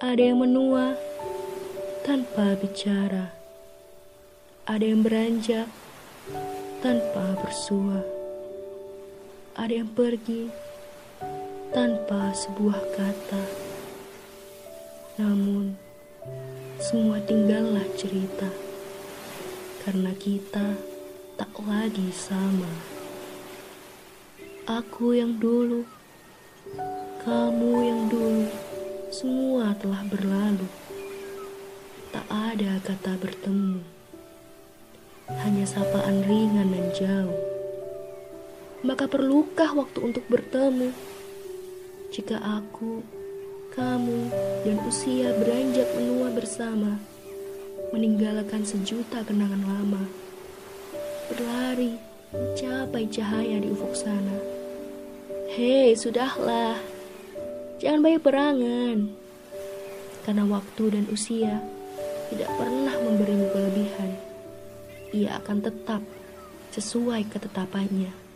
Ada yang menua tanpa bicara. Ada yang beranjak tanpa bersua. Ada yang pergi tanpa sebuah kata. Namun, semua tinggallah cerita. Karena kita tak lagi sama. Aku yang dulu, kamu yang dulu, semua telah berlalu. Tak ada kata bertemu, hanya sapaan ringan dan jauh. Maka perlukah waktu untuk bertemu? Jika aku, kamu, dan usia beranjak menua bersama, meninggalkan sejuta kenangan lama, berlari mencapai cahaya di ufuk sana. Hei, sudahlah. Jangan banyak berangan. Karena waktu dan usia tidak pernah memberimu kelebihan. Ia akan tetap sesuai ketetapannya.